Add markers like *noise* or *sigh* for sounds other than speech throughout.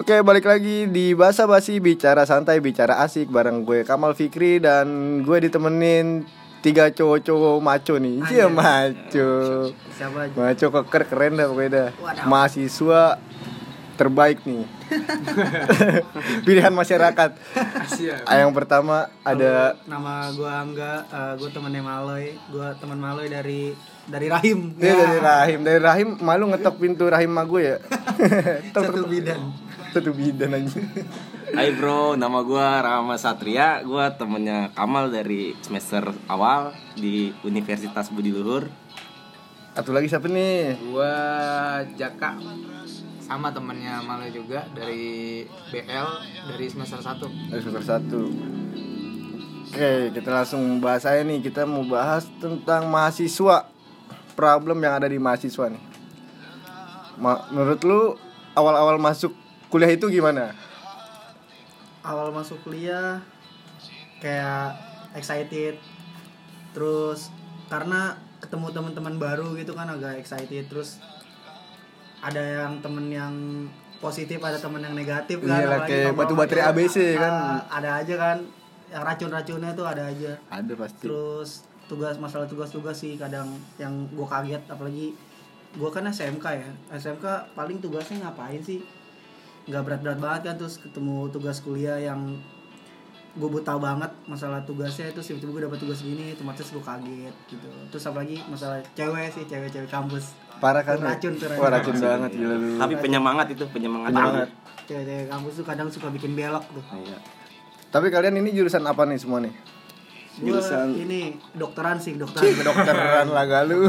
Oke balik lagi di Basa Basi Bicara santai Bicara asik Bareng gue Kamal Fikri Dan gue ditemenin Tiga cowok-cowok maco nih. Iya maco. Siapa aja? Maco keker keren dah pokoknya dah. Mahasiswa terbaik nih. *laughs* Pilihan masyarakat. Ah, Yang pertama ada Nama gua Angga, eh, gua temennya Maloy, gua teman Maloy dari dari Rahim. Ini dari Rahim. Dari Rahim malu ngetok pintu Rahim sama gue ya. *laughs* Satu bidan. Satu bidan aja. Hai bro, nama gua Rama Satria, gua temennya Kamal dari semester awal di Universitas Budi Luhur. Satu lagi siapa nih? gua Jaka. Sama temennya Malu juga dari BL dari semester 1 Dari semester 1 Oke, kita langsung bahas aja nih. Kita mau bahas tentang mahasiswa. Problem yang ada di mahasiswa nih. Ma- Menurut lu awal-awal masuk kuliah itu gimana? Awal masuk kuliah kayak excited. Terus karena ketemu teman-teman baru gitu kan agak excited. Terus ada yang temen yang positif ada temen yang negatif kan. Iya lah, apalagi kayak batu baterai ABC kan. ada aja kan. Yang racun-racunnya tuh ada aja. Ada pasti. Terus tugas masalah tugas-tugas sih kadang yang gue kaget. Apalagi gue kan SMK ya. SMK paling tugasnya ngapain sih nggak berat-berat banget kan terus ketemu tugas kuliah yang gue buta banget masalah tugasnya itu tiba-tiba gue dapat tugas gini otomatis gue kaget gitu terus apalagi masalah cewek sih cewek-cewek kampus Parah kan? Racun tuh, Wah racun. banget gila lu Tapi penyemangat itu, penyemangat. Penyemangat. cewek-cewek kampus tuh kadang suka bikin belok tuh Iya. Tapi kalian ini jurusan apa nih semua nih? Jurusan- ini dokteran sih dokteran Kedokteran lah galu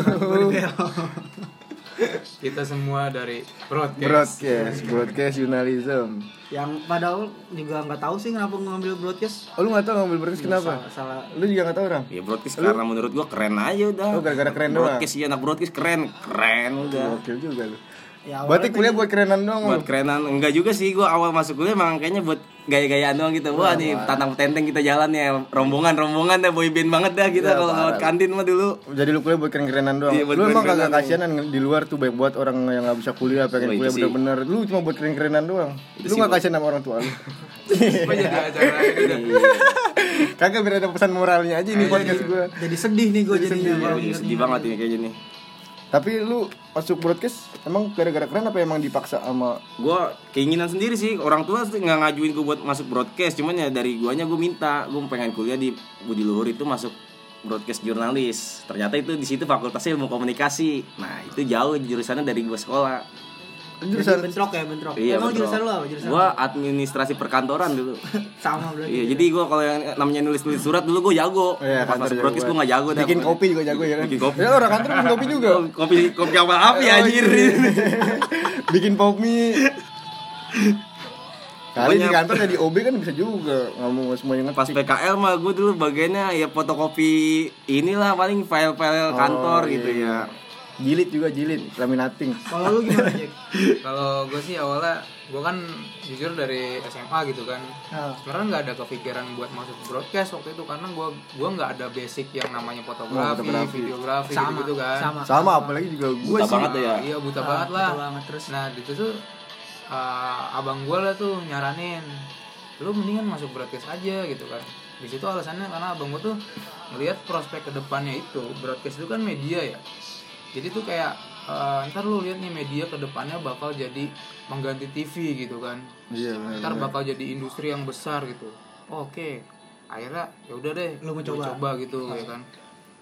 kita semua dari broadcast Broadcast, broadcast journalism yang padahal juga nggak tahu sih kenapa ngambil broadcast Oh lu gak tau ngambil broadcast kenapa? salah, salah Lu juga gak tau orang? Ya broadcast karena menurut gua keren aja udah. Oh, gara-gara keren doang. Broadcast iya anak broadcast keren, keren udah. Gokil juga lu ya Berarti kuliah buat kerenan doang lu? Buat kerenan enggak juga sih gua awal masuk kuliah emang kayaknya buat gaya-gayaan doang gitu. Wah, nih tantang tenteng kita jalan ya. Rombongan-rombongan dah boyband banget dah kita Ya, kalau parah. lewat kantin mah dulu. Jadi lu kuliah buat keren-kerenan doang. Iya, buat lu emang kagak kasianan di luar tuh baik buat orang yang nggak bisa kuliah pengen Oh, kuliah bener-bener. Lu cuma buat keren-kerenan doang. lu Itu *laughs* nggak kasihan sama orang tua lu. Jadi kagak biar ada pesan moralnya aja nih podcast gua. jadi sedih nih gue jadinya Iya, kalau iya, inget sedih banget ini kayak gini. Tapi lu masuk broadcast emang gara-gara keren apa emang dipaksa sama Gua keinginan sendiri sih. Orang tua sih nggak ngajuin gue buat masuk broadcast. Cuman ya dari guanya gue minta. Gue pengen kuliah di Budi Luhur itu masuk broadcast jurnalis. Ternyata itu di situ fakultasnya ilmu komunikasi. Nah itu jauh jurusannya dari gue sekolah jurusan bentrok ya bentrok iya emang betul. jurusan lu apa jurusan gua administrasi perkantoran dulu *laughs* sama berarti iya jadi gue kalau yang namanya nulis nulis surat dulu gue jago Iya, pas kantor masuk broadcast banget. nggak jago dah bikin kopi juga jago ya kan? Bikin kopi. Ya orang kantor bikin kopi juga. *laughs* kopi kopi apa api Oh, anjir iya. bikin pop mie. Kali di kantor jadi OB kan bisa juga ngomong semuanya pas ngetik. PKL mah gue dulu bagiannya ya fotokopi inilah paling file-file kantor Oh, gitu iya. ya Jilid juga jilid, laminating. kalau lu gimana Jack *laughs* kalau gue sih awalnya gue kan jujur dari SMA gitu kan. Nah, sebenarnya nggak ada kepikiran buat masuk broadcast waktu itu karena gue gua nggak ada basic yang namanya fotografi, fotografi. videografi sama gitu, kan. sama Sama apalagi juga gue Buta sih. banget ya. Iya buta Ah, banget lah. buta banget terus? Nah di situ uh, abang gue lah tuh nyaranin lu mendingan masuk broadcast aja gitu kan. Di situ alasannya karena abang gue tuh melihat prospek ke depannya itu broadcast itu kan media ya jadi tuh kayak uh, ntar lu lihat nih media ke depannya bakal jadi mengganti TV gitu kan. Iya, benar, ntar benar. bakal jadi industri yang besar gitu. Oh, oke. Akhirnya ya udah deh Lu mau coba. coba gitu ya kan.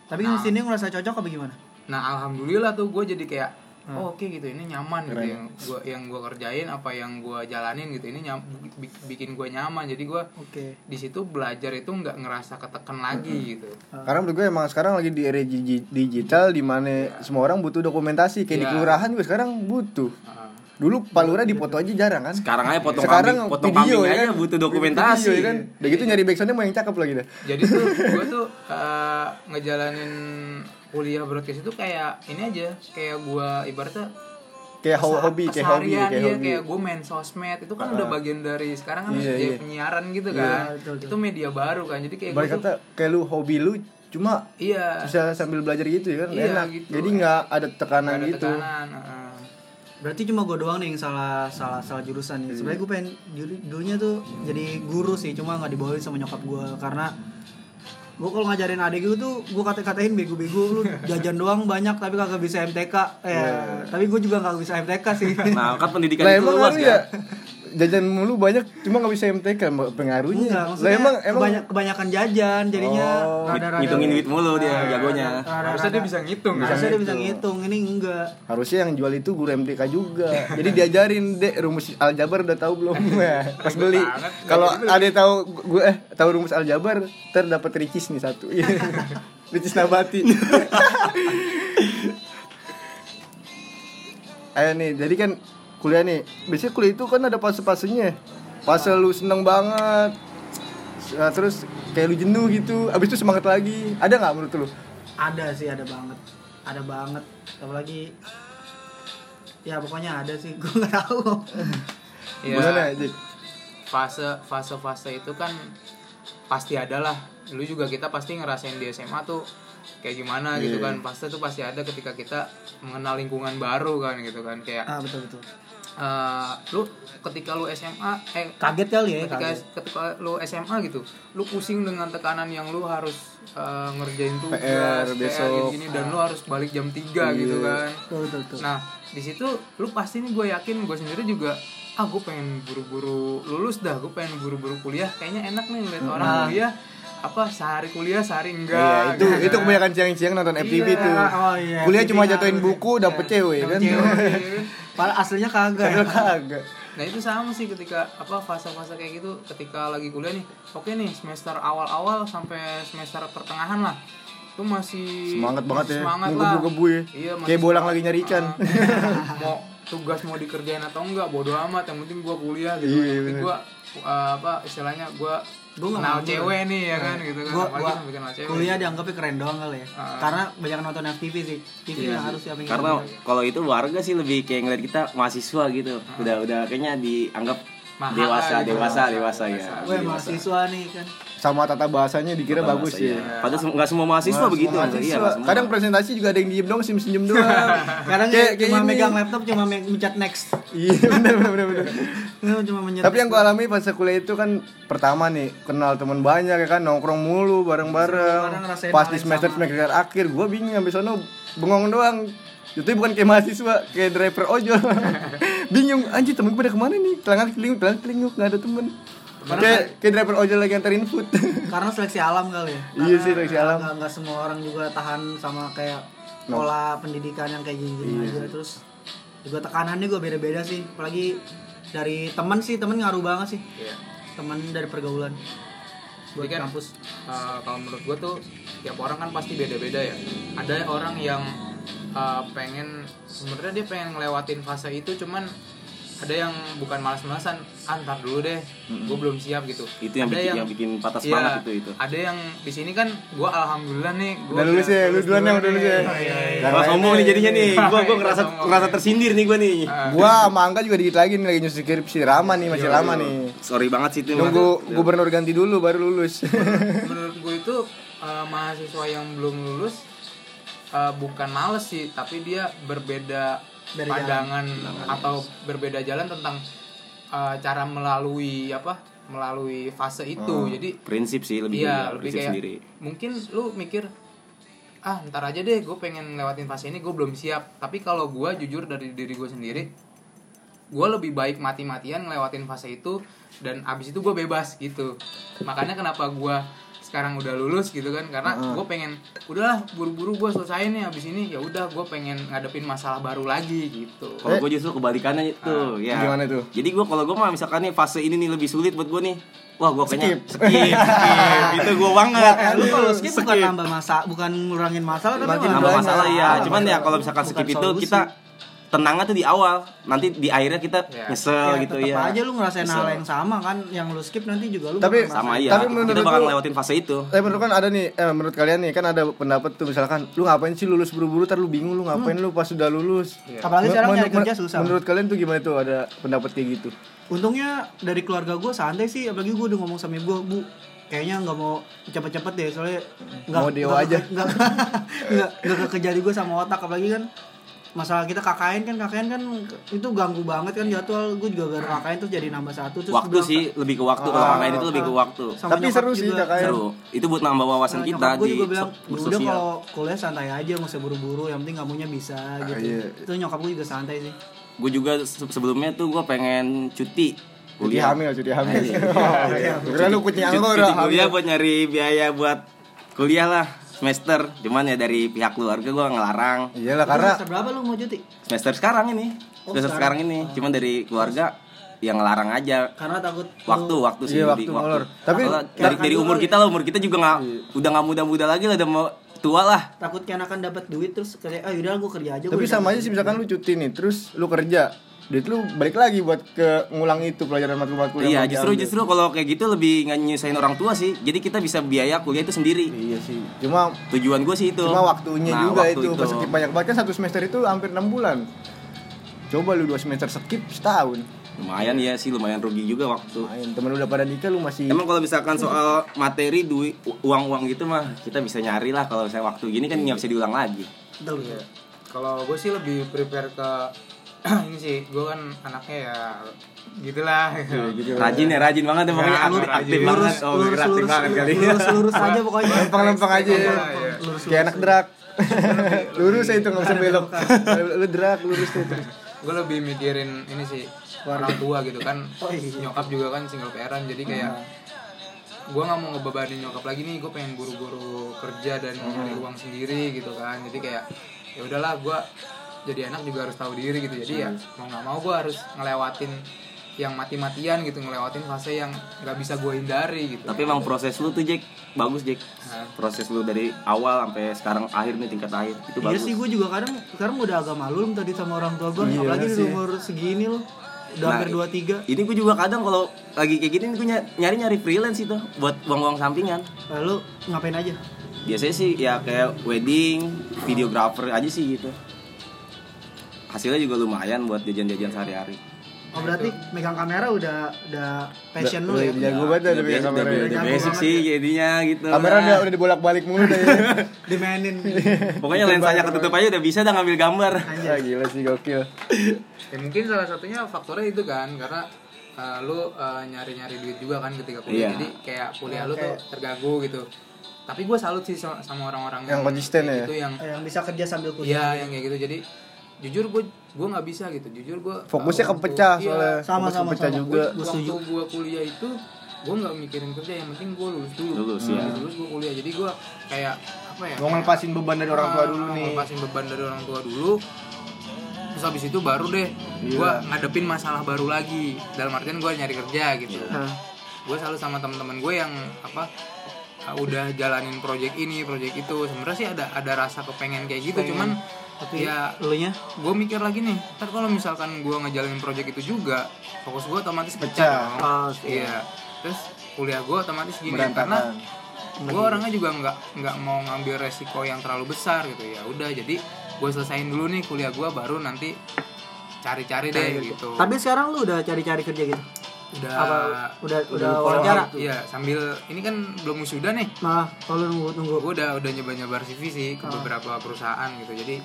Tapi di sini ngerasa cocok apa gimana? Nah alhamdulillah tuh gue jadi kayak Hmm. oh, oke gitu ini nyaman gitu Keren. yang gua yang gua kerjain apa yang gua jalanin gitu ini nyam, bi- bikin gue nyaman jadi gue oke di situ belajar itu nggak ngerasa ketekan lagi gitu Karena menurut gue emang sekarang lagi di era digi- digital di mana semua orang butuh dokumentasi kayak di Iya. kelurahan juga sekarang butuh. Ah. Dulu Pak Lurah dipoto aja jarang kan? sekarang aja potong sekarang kambing potong video kambing ya aja kan? butuh Video, dokumentasi ya kan? Udah gitu nyari backsoundnya mau yang cakep lagi dah. jadi tuh gue tuh uh, ngejalanin kuliah broadcast itu kayak ini aja kayak gue ibaratnya Kayak ho- hobi, kayak hobi, kayak iya, hobi. kayak gue main sosmed itu kan udah bagian dari sekarang kan Iya, jadi iya. penyiaran gitu Iya, kan betul, betul. itu media baru kan jadi kayak Balik tuh kata kayak lu hobi lu cuma iya bisa sambil belajar gitu ya kan Iya, enak. gitu. Jadi nggak ada tekanan nggak ada gitu. tekanan heeh. berarti cuma gue doang nih yang salah salah salah jurusan nih sebenarnya gue pengen dulu- dulunya tuh jadi guru sih cuma nggak dibawain sama nyokap gue karena gue kalau ngajarin adik gue tuh gue kata-katain bego-bego lu. Jajan doang banyak tapi kagak bisa MTK ya tapi gue juga kagak bisa MTK sih. Nah, kan pendidikan Lah itu luas ya. ya jajan mulu banyak cuma nggak bisa MTK pengaruhnya. Enggak, lah emang emang kebanyak- kebanyakan jajan jadinya. Oh, rada-rada. Ngitungin duit mulu dia jagonya. rada-rada- Harusnya dia bisa ngitung kan. harusnya dia bisa ngitung ini enggak. Harusnya yang jual itu guru MTK juga. Jadi diajarin dek rumus aljabar udah tahu belum? *laughs* Pas beli. kalau ada tahu gue eh tahu rumus aljabar ter dapat ricis nih satu. *laughs* Ricis nabati. *laughs* Ayo nih jadi kan kuliah nih. Biasanya kuliah itu kan ada fase-fasenya. Fase lu seneng banget. Nah, terus kayak lu jenuh gitu. Abis itu semangat lagi. Ada nggak menurut lu? Ada sih ada banget. Ada banget. Apalagi ya pokoknya ada sih. *laughs* Gue nggak tahu. Iya. gimana Jik? fase fase fase itu kan pasti ada lah. Lu juga kita pasti ngerasain di SMA tuh kayak gimana gitu Iya. kan. Fase tuh pasti ada ketika kita mengenal lingkungan baru kan gitu kan. Kayak ah betul betul eh, lu ketika lu SMA eh kaget kali ya ketika kaget. ketika lu SMA gitu lu pusing dengan tekanan yang lu harus eh, ngerjain tugas PR besok. gini, dan lu harus balik jam 3 gitu Iya. kan betul betul, betul. Nah, di situ lu pasti nih gue yakin gue sendiri juga ah gue pengen buru-buru lulus dah, gue pengen buru-buru kuliah. Kayaknya enak nih ngeliat orang Nah. kuliah apa sehari kuliah sehari Iya, enggak. itu gitu itu kan. kebanyakan siang-siang nonton FTV Iya, tuh. oh iya, Kuliah cuma jatuhin buku dapet cewek Dapet kan. cewek, kan. *laughs* Padahal aslinya kagak ya. Kagak. Nah itu sama sih ketika apa fase-fase kayak gitu ketika lagi kuliah nih oke nih semester awal-awal sampai semester pertengahan lah itu masih Semangat banget masih ya. semangat lah Menggebu-gebu ya. iya, Kayak bolang lagi nyari ikan. Ah, mau tugas mau dikerjain atau enggak bodo amat yang penting gua kuliah gitu Iya, yang penting bener. gua uh, apa istilahnya gua Nggak kenal mau cewek nih ya kan gitu kan Gua, gua kuliah dianggapnya keren doang kali ya. Ah. Karena banyak nonton FTV sih. TV Iya yang harus siapa yang Karena nonton. kalau itu warga sih lebih kayak ngeliat kita mahasiswa gitu. Udah udah kayaknya dianggap Mahal dewasa, gitu. dewasa, dewasa ya. gue mahasiswa nih kan. Sama tata bahasanya dikira Tata bagus bahasa, ya. iya. Padahal nggak semua mahasiswa Nggak begitu. semua Iya, mahasiswa. nggak semua. Kadang presentasi juga ada yang diem dong, senyum-senyum doang. *laughs* Kadang Kayak- kayak cuma ini. megang laptop cuma me- mencet next. Iya, *laughs* benar benar benar benar. cuma mencet Tapi yang gue alami pas kuliah itu kan pertama nih kenal teman banyak ya kan nongkrong mulu Bareng bareng-bareng. Pas di semester sama. semester akhir gue bingung sampai sono bengong doang. Itu bukan kayak mahasiswa, kayak driver ojol. *laughs* bingung, anjir temen gue pada ke mana nih? Telangak telinguk, telangak telinguk, gak ada temen. Kayak kayak driver ojol lagi anterin food. *laughs* karena seleksi alam kali ya. Iya sih, seleksi alam. Nggak, nggak semua orang juga tahan sama kayak No. pola pendidikan yang kayak gini, Iya. aja terus juga tekanannya juga beda-beda sih apalagi dari teman sih teman ngaruh banget sih Iya. teman dari pergaulan buat Jadi kan, kampus uh, kalau menurut gue tuh tiap orang kan pasti beda-beda ya ada orang yang uh, pengen sebenarnya dia pengen ngelewatin fase itu cuman ada yang bukan malas-malasan antar dulu deh gue belum siap gitu Itu yang ada bikin, yang bikin patah Iya, semangat itu itu. ada yang di sini kan gue alhamdulillah nih gua Udah lulus ya, lu duluan yang udah lulus ya. nih. Iya, iya. Yang sombong nih jadinya nih. *laughs* Gua gua Iya, ngerasa ngerasa tersindir nih gua nih. Ah, Gua sama Angga juga dikit lagi nih lagi nyusun skripsi lama nih, masih lama nih. Sorry banget sih itu. Nunggu gubernur ganti dulu baru lulus. menurut *laughs* gue itu uh, mahasiswa yang belum lulus uh, bukan males sih tapi dia berbeda Beda pandangan atau berbeda jalan tentang uh, cara melalui apa melalui fase itu. Jadi prinsip sih lebih iya juga, lebih kayak sendiri. mungkin lu mikir ah ntar aja deh gue pengen lewatin fase ini gue belum siap. Tapi kalau gue jujur dari diri gue sendiri gue lebih baik mati-matian ngelewatin fase itu dan abis itu gue bebas gitu. Makanya kenapa gue sekarang udah lulus gitu kan karena gue pengen udahlah buru-buru gue selesai nih abis ini ya udah gue pengen ngadepin masalah baru lagi gitu Kalau gue justru kebalikannya itu, ya. Gimana tuh? Jadi gue kalau gue mah misalkan nih fase ini nih lebih sulit buat gue nih, wah gue kayaknya Skip. skip, skip, *laughs* itu gue banget. Eh, lu kalau skip bukan nambah masa bukan ngurangin masalah tapi Nambah masalah ya, cuman ya kalau misalkan Bukan skip itu solusi. kita tenangnya tuh di awal, nanti di akhirnya kita Ya. nyesel ya, gitu tetep ya. aja lu ngerasain hal Nyesel. yang sama kan yang lu skip nanti juga lu Tapi- sama iya. Tapi menurut kita bakal lu- ngelewatin fase itu. Tapi menurut kan ada nih, eh, menurut kalian nih kan ada pendapat tuh misalkan lu ngapain sih lulus buru-buru, tar lu bingung lu ngapain lu pas sudah lulus. apalagi sekarang nyari kerja susah Menurut kalian tuh gimana tuh ada pendapat kayak gitu? untungnya dari keluarga gue santai sih apalagi gue udah ngomong sama ibu gue bu kayaknya nggak mau cepet-cepet deh soalnya nggak Mau dewa nggak aja. ke- *laughs* nggak nggak nggak kekejar gue sama otak apalagi kan masalah kita KKN kan KKN kan itu ganggu banget kan jadwal gue juga gara KKN tuh jadi nambah satu terus waktu sih lebih ke waktu kalau Ah. KKN itu lebih ke waktu sama Tapi seru sih. KKN. seru itu buat nambah wawasan Nah, kita gue di juga bilang so- udah kalau kuliah santai aja nggak usah buru-buru yang penting kamunya bisa gitu iya. itu nyokap gue juga santai sih gue juga se- sebelumnya tuh gue pengen cuti Cuti kuliah hamil, cuti hamil. Iya, *laughs* Kira lu kucing Cuti- angkor cuti udah kuliah hamil. buat nyari biaya buat kuliah lah semester. Cuman ya dari pihak keluarga gue ngelarang. Iyalah Itu karena semester berapa lu mau cuti? Semester sekarang ini. Oh, semester sekarang? sekarang. ini. Cuman dari keluarga yang ngelarang aja. Karena takut lu- waktu waktu sih Iya, di waktu molor. Tapi- dari dari umur kita lah umur kita juga nggak udah nggak muda-muda lagi lah udah mau tua lah. Takut kenakan dapat duit terus kayak ah yaudah gue kerja aja tapi gua sama aja sih misalkan lu cuti nih, terus lu kerja. Duit lu balik lagi buat ke ngulang itu pelajaran matkul-matkul iya justru diambil. justru kalau kayak gitu lebih nyusahin orang tua sih jadi kita bisa biaya kuliah itu sendiri Iya sih. Cuma tujuan gue sih itu cuma waktunya Nah, juga waktu itu. Pas skip banyak banget kan satu semester itu hampir enam bulan. Coba lu dua semester skip setahun. lumayan ya sih lumayan rugi juga waktu Main temen lu udah pada nikah lu masih Emang kalau misalkan soal materi duit uang-uang gitu mah kita bisa nyari lah kalau misalnya waktu gini kan nggak bisa diulang lagi. betul betul. kalau gue sih lebih prepare ke *clears throat* ini sih gue kan anaknya ya gitulah gitu. Rajin ya, rajin banget ya pokoknya Ya, aktif, lurus banget. Oh, lurus aktif lurus banget kali. lurus lurus *laughs* aja pokoknya Lempeng-lempeng aja ya. Iya. lurus Kayak anak drak. *laughs* lurus aja itu nggak bisa belok. lu drak lurus terus. gue lebih mikirin ini sih orang tua gitu kan Oh, iya. nyokap juga kan single parentan jadi kayak gue nggak mau ngebebanin nyokap lagi nih gue pengen buru-buru kerja dan nyari uang sendiri gitu kan jadi kayak ya udahlah gue jadi anak juga harus tahu diri gitu jadi ya mau nggak mau gue harus ngelewatin yang mati-matian gitu ngelewatin fase yang nggak bisa gue hindari gitu Tapi emang proses lu tuh Jack bagus Jack. Nah. Proses lu dari awal sampai sekarang akhir nih tingkat akhir itu Iya bagus. sih gue juga kadang sekarang udah agak malu tadi sama orang tua gue Iya apalagi di umur segini loh udah Nah, hampir dua tiga Ini gue juga kadang kalau lagi kayak gini gue nyari nyari freelance itu buat uang-uang sampingan. lalu ngapain aja Biasanya sih ya kayak wedding, videographer aja sih gitu. Hasilnya juga lumayan buat jajan-jajan sehari-hari. oh berarti megang kamera udah udah passion lu Udah- ya udah jago banget dah Udah lebih basic, kamera. udah- udah Jago basic sih ya. jadinya gitu. Kamera Nah. udah udah dibolak-balik mulu deh. *laughs* dimainin Pokoknya lensanya ketutup aja udah bisa dah ngambil gambar. Ah, gila sih gokil. ya mungkin salah satunya faktornya itu kan karena uh, lu uh, nyari-nyari duit juga kan ketika kuliah Iya. jadi kayak kuliah lu tuh terganggu gitu tapi gue salut sih sama orang-orang Yang konsisten kayak ya? gitu yang yang bisa kerja sambil kuliah iya yang kayak gitu jadi jujur gue gue nggak bisa gitu jujur gue Fokusnya kepecah Iya. soalnya. Sama, sama, kepecah sama. juga. Gua waktu gue kuliah itu gue nggak mikirin kerja yang penting gue lulus dulu Lulus, Hmm, ya. lulus gue kuliah jadi gue kayak apa ya Mau kayak- ngelepasin beban dari orang tua dulu Ah, nih. ngelepasin beban dari orang tua dulu terus habis itu baru deh Iya. gue ngadepin masalah baru lagi dalam artian gue nyari kerja gitu Hah. gue selalu sama teman-teman gue yang apa uh, udah jalanin project ini project itu sebenarnya sih ada ada rasa kepengen kayak gitu cuman tapi ya lu nya gue mikir lagi nih ntar kalau misalkan gue ngejalanin project itu juga fokus gue otomatis pecah, Pecah. Oh, iya. Terus kuliah gue otomatis gini Berantakan. karena gue orangnya juga nggak nggak mau ngambil resiko yang terlalu besar gitu. Ya udah jadi gue selesain dulu nih kuliah gue baru nanti cari-cari deh gitu. Tapi sekarang lu udah cari-cari kerja gitu? Udah apa udah udah wawancara? iya sambil ini kan belum wisuda nih. Nah kalau nunggu nunggu. Gue udah udah nyoba nyoba CV sih ke Oh. beberapa perusahaan gitu. Jadi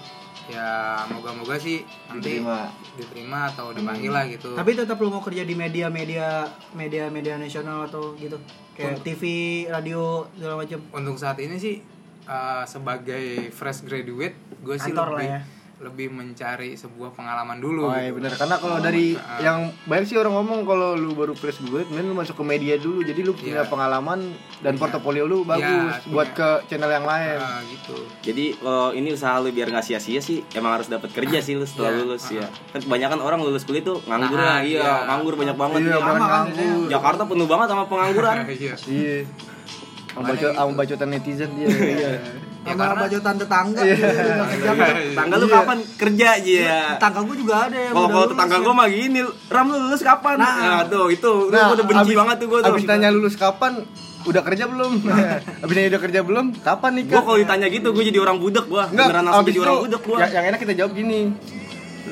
ya moga-moga sih nanti Diterima. diterima atau dipanggil lah gitu tapi tetap lu mau kerja di media media media media nasional atau gitu kayak TV radio segala macam untuk saat ini sih uh, sebagai fresh graduate gue sih lebih ya. Lebih mencari sebuah pengalaman dulu Oh iya benar karena kalau dari yang banyak sih orang ngomong kalau lu baru fresh graduate mending lu masuk ke media dulu jadi lu punya Iya. pengalaman dan portofolio lu bagus Iya, buat ke channel yang lain. Ah, gitu Jadi kalau ini usaha lu biar nggak sia-sia sih emang harus dapat kerja sih lu setelah Iya. lulus ya. Kan kebanyakan orang lulus kuliah tuh nganggur Nah, ya. Iya, iya. nganggur banyak banget. Iya, Iya. kan, nganggur. Jakarta penuh banget sama pengangguran. *laughs* iya Iya. *laughs* Sama baca sama bacotan netizen dia. Iya. Ya, sama bacotan tetangga gitu, udah kerja apa. Tanggal lu kapan kerja aja ya? tetangga gue juga ada yang Kalau udah kalau tetangga ya. gue mah gini, Ram lu lulus kapan? Nah. Nah, tuh itu Nah, gua udah benci abis- banget tuh gue tuh. Abis nanya lulus kapan? Udah kerja belum? *laughs* abis nanya udah kerja belum? Kapan nikah? Gue kalau ditanya gitu gue jadi orang budak gue. Enggak, Beneran langsung abis jadi orang itu budak gue. yang, yang enak kita jawab gini.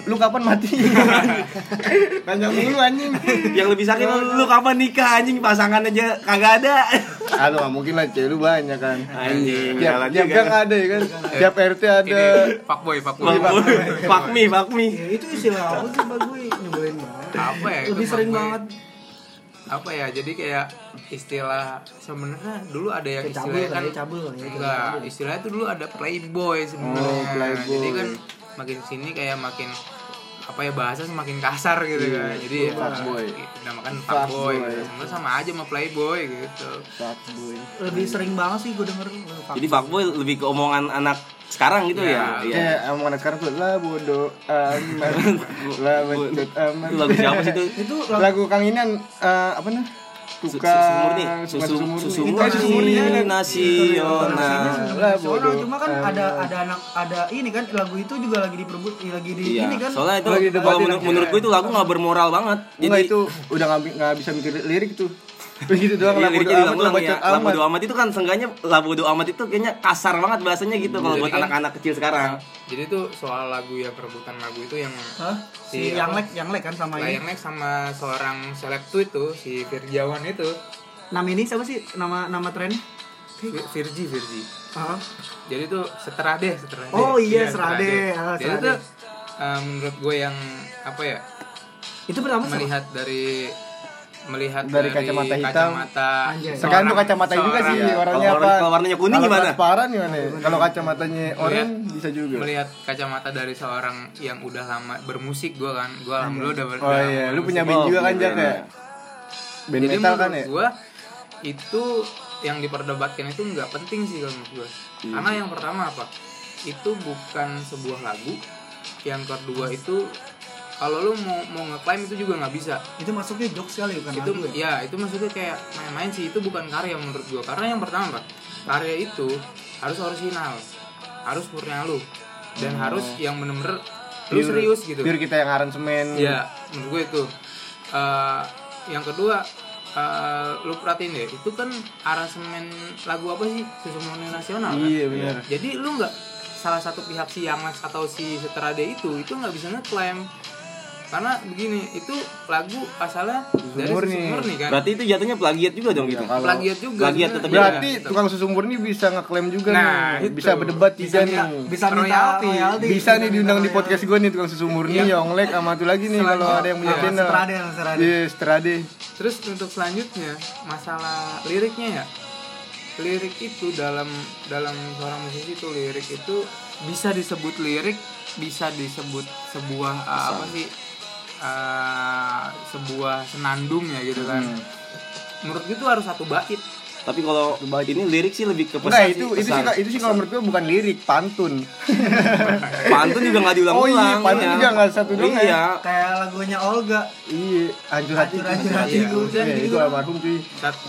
lu kapan mati *laughs* nanya mulu anjing Yang lebih sakit lu, lu kapan nikah anjing pasangan aja kagak ada. Aduh nggak mungkin lah cewek lu banyak kan Anjing, tiap tiap gang ada ya kan tiap RT ada Ini fuckboy, fuckboy. Fuck, fuck me, fuck me. Ya, itu istilah apa sih gue nyebelin banget Apa ya? lebih sering fuckboy? banget Apa ya? Jadi kayak istilah sebenarnya dulu ada yang Kayak cabul istilahnya kan ya, cabul ya, enggak cabul. istilahnya itu dulu ada playboy sebenarnya Oh, playboy. jadi kan makin sini kayak makin apa ya bahasa semakin kasar gitu kan jadi ya Fuckboy. dinamakan Fuckboy. fuckboy gitu. sebenarnya sama aja sama playboy gitu Fuckboy. lebih sering banget sih gue denger Jadi fuckboy lebih ke omongan anak sekarang gitu ya. Ya, Iya. Kayak omongan sekarang tuh lah bodoh amat *laughs* lah becut amat lagu siapa sih itu? itu lagu Kang Inan eh, apa nih Su- tukang susu murni, suka susu murni. susu susu murni nasional. lah Soalnya bodoh cuma kan ada ada anak ada ini kan lagu itu juga lagi diperebut lagi di Iya, ini kan. Soalnya itu kalau menurut menurut gue itu lagu nggak bermoral banget. Enggak Jadi itu udah nggak bisa mikir lirik tuh begitu doang Iya, lah amat lah diulang-ulang bacot ya. Labu amat do amat itu kan seenggaknya labu do amat itu kayaknya kasar banget bahasanya gitu kalau buat kan- anak-anak kecil sekarang. jadi tuh soal lagu ya perebutan lagu itu yang Hah? si Si yang lek yang lek kan sama ini layaknya sama seorang seleb tuh itu si Firjawan itu nama ini siapa sih nama nama tren Vi- Virgi Virgi Hah? jadi tuh Seterade Seterade Oh iya, Seterade. Serade. Ah, jadi Serade. tuh eh, menurut gue yang apa ya itu pertama melihat dari melihat Dari kacamata hitam. kacamata. Tergantung seorang- kacamata juga sih seorang- warnanya Kalau apa. kalau warnanya kuning Kalau gimana? transparan gimana? ya? Kalau kacamatanya oranye bisa juga. melihat kacamata dari seorang yang udah lama bermusik gue kan gue alhamdulillah udah ber- Oh udah iya, lu punya bermusik. band juga kan iya, Jack iya. ya? Band jadi metal kan menurut ya? gue itu yang diperdebatkan itu nggak penting sih kalau menurut gue Iya. karena yang pertama apa itu bukan sebuah lagu yang kedua itu kalau lu mau mau ngeklaim itu juga nggak bisa itu masuknya jokes kali bukan itu lagu ya? ya itu maksudnya kayak main-main sih itu bukan karya menurut gua karena yang pertama Pak, karya itu harus original harus murni lu dan harus yang bener-bener lu serius gitu Pure kita yang aransemen. ya menurut gue itu Eh, yang kedua eh, lu perhatiin deh itu kan aransemen lagu apa sih murni nasional kan? Iya benar. jadi lu nggak salah satu pihak si Yangles atau si Seterade itu itu nggak bisa ngeklaim karena begini itu lagu asalnya dari murni. susu murni kan Berarti itu jatuhnya plagiat juga dong gitu. Kalau- plagiat juga Plagiat tetap Berarti Iya, tukang susu murni bisa ngeklaim juga Nah, nih. itu. Bisa berdebat bisa minta nih. bisa minta Royalti. royalti Bisa nih diundang di podcast gue nih tukang susu murni, Iya. Yonglek sama tuh lagi nih kalau ada yang punya Iya, channel. Seterade, Seterade. Iya, Seterade. Terus untuk selanjutnya masalah liriknya ya. Lirik itu dalam dalam seorang musisi itu lirik itu bisa disebut lirik, bisa disebut sebuah uh, apa sih? Uh, sebuah senandung ya gitu kan. Hmm. Menurut gue itu harus satu bait. Tapi kalau ini lirik sih lebih ke pesan Enggak, sih, itu itu sih pesan. itu sih kalau menurut gue bukan lirik, pantun. *laughs* pantun juga nggak diulang-ulang. Oh iya, pantun ya. juga nggak satu doang ya. Iya. kayak lagunya Olga Iya, hancur hati. Hancur Hancur hatiku. Iya, Dan itu gitu. almarhum cuy. Satu,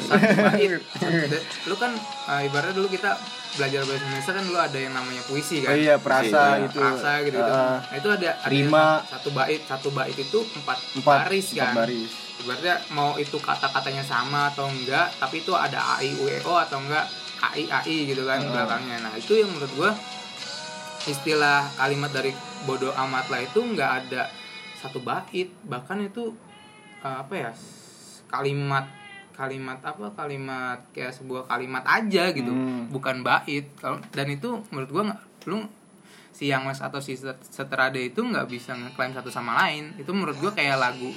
Lu kan uh, ibaratnya dulu kita belajar bahasa Indonesia kan dulu ada yang namanya puisi Oh kan. iya, perasa Iya, itu. Rasa gitu, gitu. Ah, Nah, itu ada, ada Rima. satu bait satu bait itu empat, empat baris empat kan baris. Ibaratnya mau itu kata-katanya sama atau enggak tapi itu ada a i u e o atau enggak a i a i gitu kan Hmm. belakangnya nah itu yang menurut gua istilah kalimat dari bodoh amat lah itu enggak ada satu bait bahkan itu eh, apa ya kalimat kalimat apa kalimat kayak sebuah kalimat aja gitu Hmm. bukan bait Kalau- dan itu menurut gua nggak lu si Yangles atau si Set- Seterade itu nggak bisa ngeklaim satu sama lain itu menurut gua kayak lagu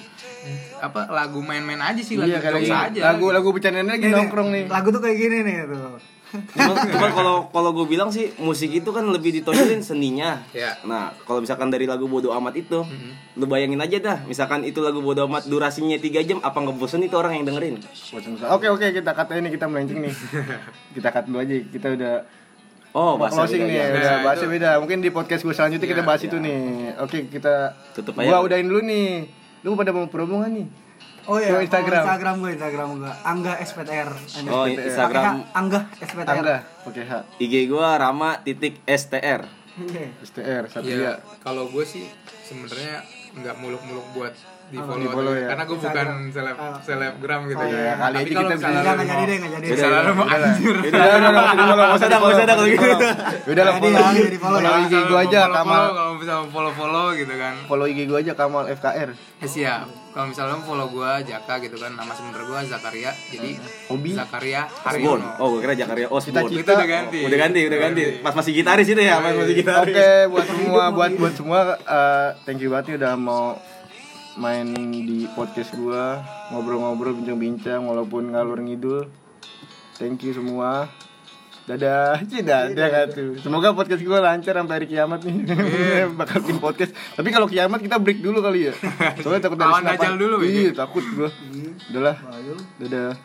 apa lagu main-main aja sih lagu Iya, lagi aja lagu lagu bercandaan lagi nongkrong nih. lagu tuh kayak gini nih tuh Cuma, cuma kalau kalau gue bilang sih musik itu kan lebih ditonjolin seninya. ya Nah, kalau misalkan dari lagu bodo amat itu, lu bayangin aja dah, misalkan itu lagu bodo amat durasinya 3 jam, apa ngebosen itu orang yang dengerin? Oke oke kita cut ini kita melenceng nih. *laughs* kita cut dulu aja. Kita udah Oh, bahasa closing beda nih, ya. udah Nah, bahasnya itu- beda. Mungkin di podcast gue selanjutnya kita Iya, bahas iya. itu nih. Oke, kita Tutup Gua aja. udahin dulu nih. Lu pada mau promo nggak nih? oh iya Gua Instagram. Instagram gue Instagram gue Angga SPTR Oh, Instagram Angga SPTR Angga, oke H. IG gua Rama titik STR. Iya. STR satu ya ya. kalau gue sih sebenarnya nggak muluk-muluk buat di follow, Di-follow ya. karena gue bukan seleb Ah. selebgram gitu Oh, ya iya. Kali aja kalau kita bisa- Nggak, jadi deh, nggak jadi. misalnya lu mau anjir Udah, udah, udah, udah, udah, Nggak usah dah, nggak usah dah kalau gitu. Udah lah, Jadi, follow. jadi follow Follow ya. IG gua aja Kamal kalau bisa follow follow gitu kan Follow IG gue aja Kamal FKR. ya siap kalau misalnya lo follow gua Jaka gitu kan nama sebenernya gua Zakaria jadi Hobi? Zakaria. Haryono Oh, gue kira Jakaria Osborn. Cita-cita. itu udah ganti Udah ganti, udah ganti. Pas masih gitaris itu ya, pas masih gitaris. Oke, buat semua, buat buat semua, eh, thank you banget nih udah mau main di podcast gua ngobrol-ngobrol bincang-bincang walaupun ngalur ngidul. Thank you semua. Dadah, *laughs* Cih, dadah gak tuh. Semoga podcast gua lancar sampai hari kiamat nih. *laughs* Bakal bikin podcast. Tapi kalau kiamat kita break dulu kali ya. *laughs* Soalnya takut dari senapan. Dulu, Iya, takut gua. Udahlah. Ayo. Dadah.